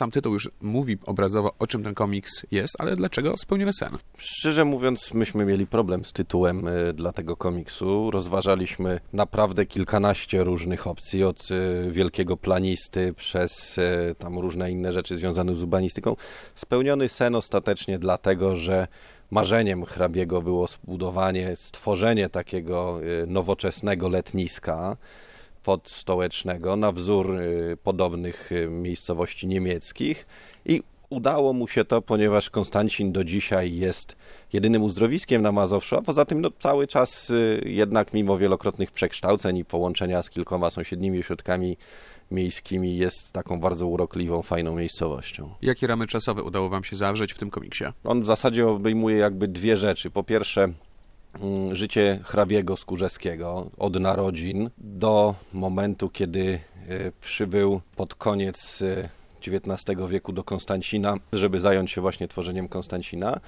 sam tytuł już mówi obrazowo, o czym ten komiks jest, ale dlaczego Spełniony Sen? Szczerze mówiąc, myśmy mieli problem z tytułem y, dla tego komiksu. Rozważaliśmy naprawdę kilkanaście różnych opcji, od y, wielkiego planisty przez y, tam różne inne rzeczy związane z urbanistyką. Spełniony Sen ostatecznie dlatego, że marzeniem hrabiego było zbudowanie, stworzenie takiego nowoczesnego letniska, podstołecznego na wzór y, podobnych y, miejscowości niemieckich i udało mu się to, ponieważ Konstancin do dzisiaj jest jedynym uzdrowiskiem na Mazowszu, a poza tym no, cały czas y, jednak mimo wielokrotnych przekształceń i połączenia z kilkoma sąsiednimi ośrodkami miejskimi jest taką bardzo urokliwą, fajną miejscowością. Jakie ramy czasowe udało wam się zawrzeć w tym komiksie? On w zasadzie obejmuje jakby dwie rzeczy. Po pierwsze życie hrabiego Skórzewskiego od narodzin do momentu, kiedy e, przybył pod koniec XIX e, wieku do Konstancina, żeby zająć się właśnie tworzeniem Konstancina,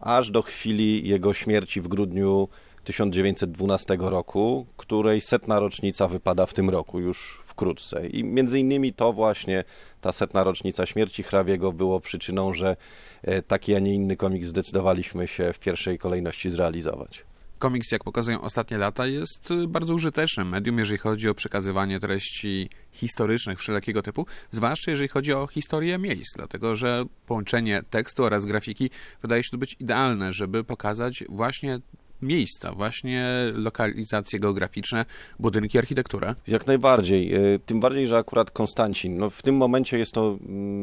aż do chwili jego śmierci w grudniu 1912 roku, której setna rocznica wypada w tym roku już wkrótce. I między innymi to właśnie ta setna rocznica śmierci hrabiego było przyczyną, że e, taki, a nie inny komik zdecydowaliśmy się w pierwszej kolejności zrealizować. Komiks, jak pokazują ostatnie lata, jest y, bardzo użytecznym medium, jeżeli chodzi o przekazywanie treści historycznych wszelkiego typu, zwłaszcza jeżeli chodzi o historię miejsc, dlatego że połączenie tekstu oraz grafiki wydaje się tu być idealne, żeby pokazać właśnie miejsca, właśnie lokalizacje geograficzne, budynki, architekturę? Jak najbardziej. E, tym bardziej, że akurat Konstancin, no w tym momencie jest to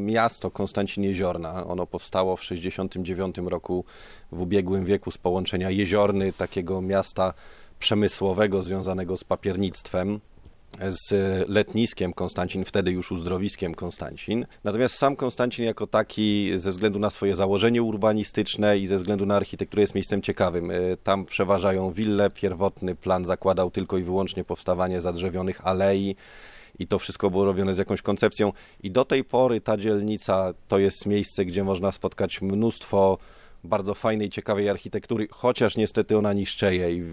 miasto Konstancin Jeziorna. Ono powstało w 69 roku w ubiegłym wieku z połączenia jeziorny, takiego miasta przemysłowego związanego z papiernictwem z letniskiem Konstancin, wtedy już uzdrowiskiem Konstancin. Natomiast sam Konstancin jako taki, ze względu na swoje założenie urbanistyczne i ze względu na architekturę jest miejscem ciekawym. E, tam przeważają wille, pierwotny plan zakładał tylko i wyłącznie powstawanie zadrzewionych alei i to wszystko było robione z jakąś koncepcją i do tej pory ta dzielnica to jest miejsce, gdzie można spotkać mnóstwo bardzo fajnej, ciekawej architektury, chociaż niestety ona niszczeje i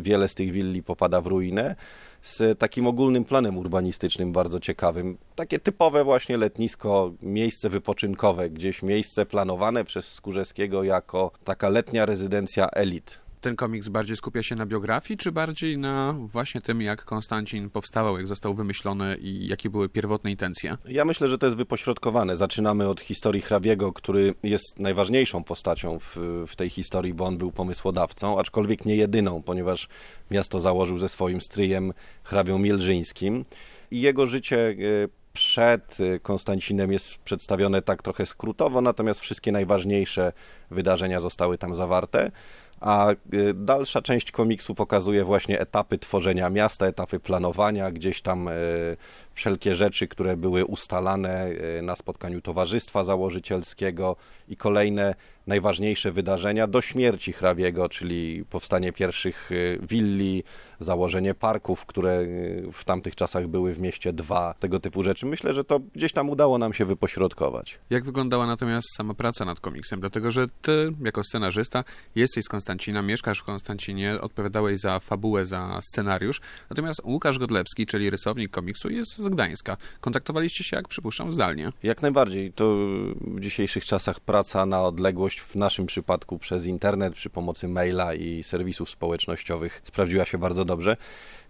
wiele z tych willi popada w ruinę z takim ogólnym planem urbanistycznym bardzo ciekawym. Takie typowe właśnie letnisko, miejsce wypoczynkowe, gdzieś miejsce planowane przez Skórzewskiego jako taka letnia rezydencja elit ten komiks bardziej skupia się na biografii, czy bardziej na właśnie tym, jak Konstancin powstawał, jak został wymyślony i jakie były pierwotne intencje? Ja myślę, że to jest wypośrodkowane. Zaczynamy od historii hrabiego, który jest najważniejszą postacią w, w tej historii, bo on był pomysłodawcą, aczkolwiek nie jedyną, ponieważ miasto założył ze swoim stryjem hrabią Mielżyńskim i jego życie e, przed Konstancinem jest przedstawione tak trochę skrótowo, natomiast wszystkie najważniejsze wydarzenia zostały tam zawarte a y, dalsza część komiksu pokazuje właśnie etapy tworzenia miasta, etapy planowania, gdzieś tam y, wszelkie rzeczy, które były ustalane y, na spotkaniu towarzystwa założycielskiego i kolejne najważniejsze wydarzenia do śmierci hrabiego, czyli powstanie pierwszych willi, założenie parków, które w tamtych czasach były w mieście dwa, tego typu rzeczy. Myślę, że to gdzieś tam udało nam się wypośrodkować. Jak wyglądała natomiast sama praca nad komiksem? Dlatego, że ty jako scenarzysta jesteś z Konstancina, mieszkasz w Konstancinie, odpowiadałeś za fabułę, za scenariusz, natomiast Łukasz Godlewski, czyli rysownik komiksu, jest z Gdańska. Kontaktowaliście się, jak przypuszczam, zdalnie? Jak najbardziej. To w dzisiejszych czasach praca na odległość, w naszym przypadku przez internet, przy pomocy maila i serwisów społecznościowych sprawdziła się bardzo dobrze.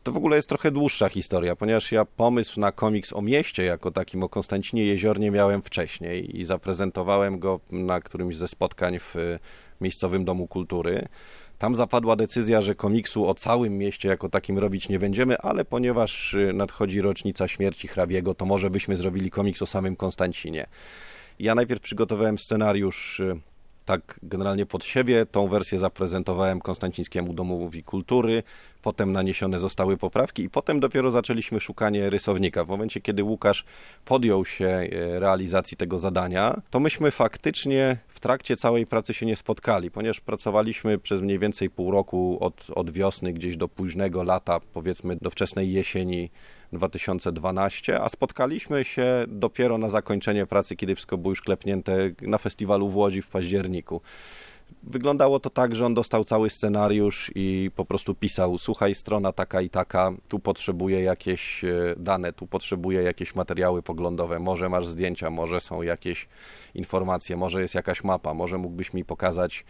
To w ogóle jest trochę dłuższa historia, ponieważ ja pomysł na komiks o mieście jako takim, o Konstancinie Jeziornie miałem wcześniej i zaprezentowałem go na którymś ze spotkań w miejscowym domu kultury. Tam zapadła decyzja, że komiksu o całym mieście jako takim robić nie będziemy, ale ponieważ nadchodzi rocznica śmierci hrabiego, to może byśmy zrobili komiks o samym Konstancinie. Ja najpierw przygotowałem scenariusz tak generalnie pod siebie. Tą wersję zaprezentowałem Konstancińskiemu Domowi Kultury, potem naniesione zostały poprawki i potem dopiero zaczęliśmy szukanie rysownika. W momencie, kiedy Łukasz podjął się e, realizacji tego zadania, to myśmy faktycznie w trakcie całej pracy się nie spotkali, ponieważ pracowaliśmy przez mniej więcej pół roku od, od wiosny gdzieś do późnego lata, powiedzmy do wczesnej jesieni 2012, a spotkaliśmy się dopiero na zakończenie pracy, kiedy wszystko było już klepnięte na festiwalu w Łodzi w październiku. Wyglądało to tak, że on dostał cały scenariusz i po prostu pisał: Słuchaj, strona taka i taka, tu potrzebuję jakieś e, dane, tu potrzebuję jakieś materiały poglądowe, może masz zdjęcia, może są jakieś informacje, może jest jakaś mapa, może mógłbyś mi pokazać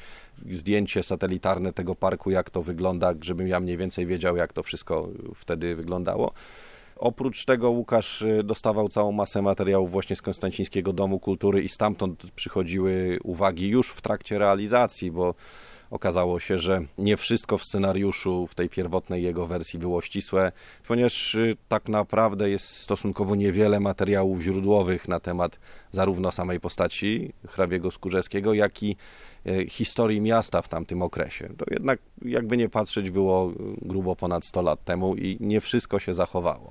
zdjęcie satelitarne tego parku, jak to wygląda, żebym ja mniej więcej wiedział, jak to wszystko wtedy wyglądało. Oprócz tego Łukasz y, dostawał całą masę materiałów właśnie z Konstancińskiego Domu Kultury i stamtąd przychodziły uwagi już w trakcie realizacji, bo okazało się, że nie wszystko w scenariuszu, w tej pierwotnej jego wersji było ścisłe, ponieważ y, tak naprawdę jest stosunkowo niewiele materiałów źródłowych na temat zarówno samej postaci hrabiego Skórzewskiego, jak i y, historii miasta w tamtym okresie. To jednak, jakby nie patrzeć, było grubo ponad 100 lat temu i nie wszystko się zachowało.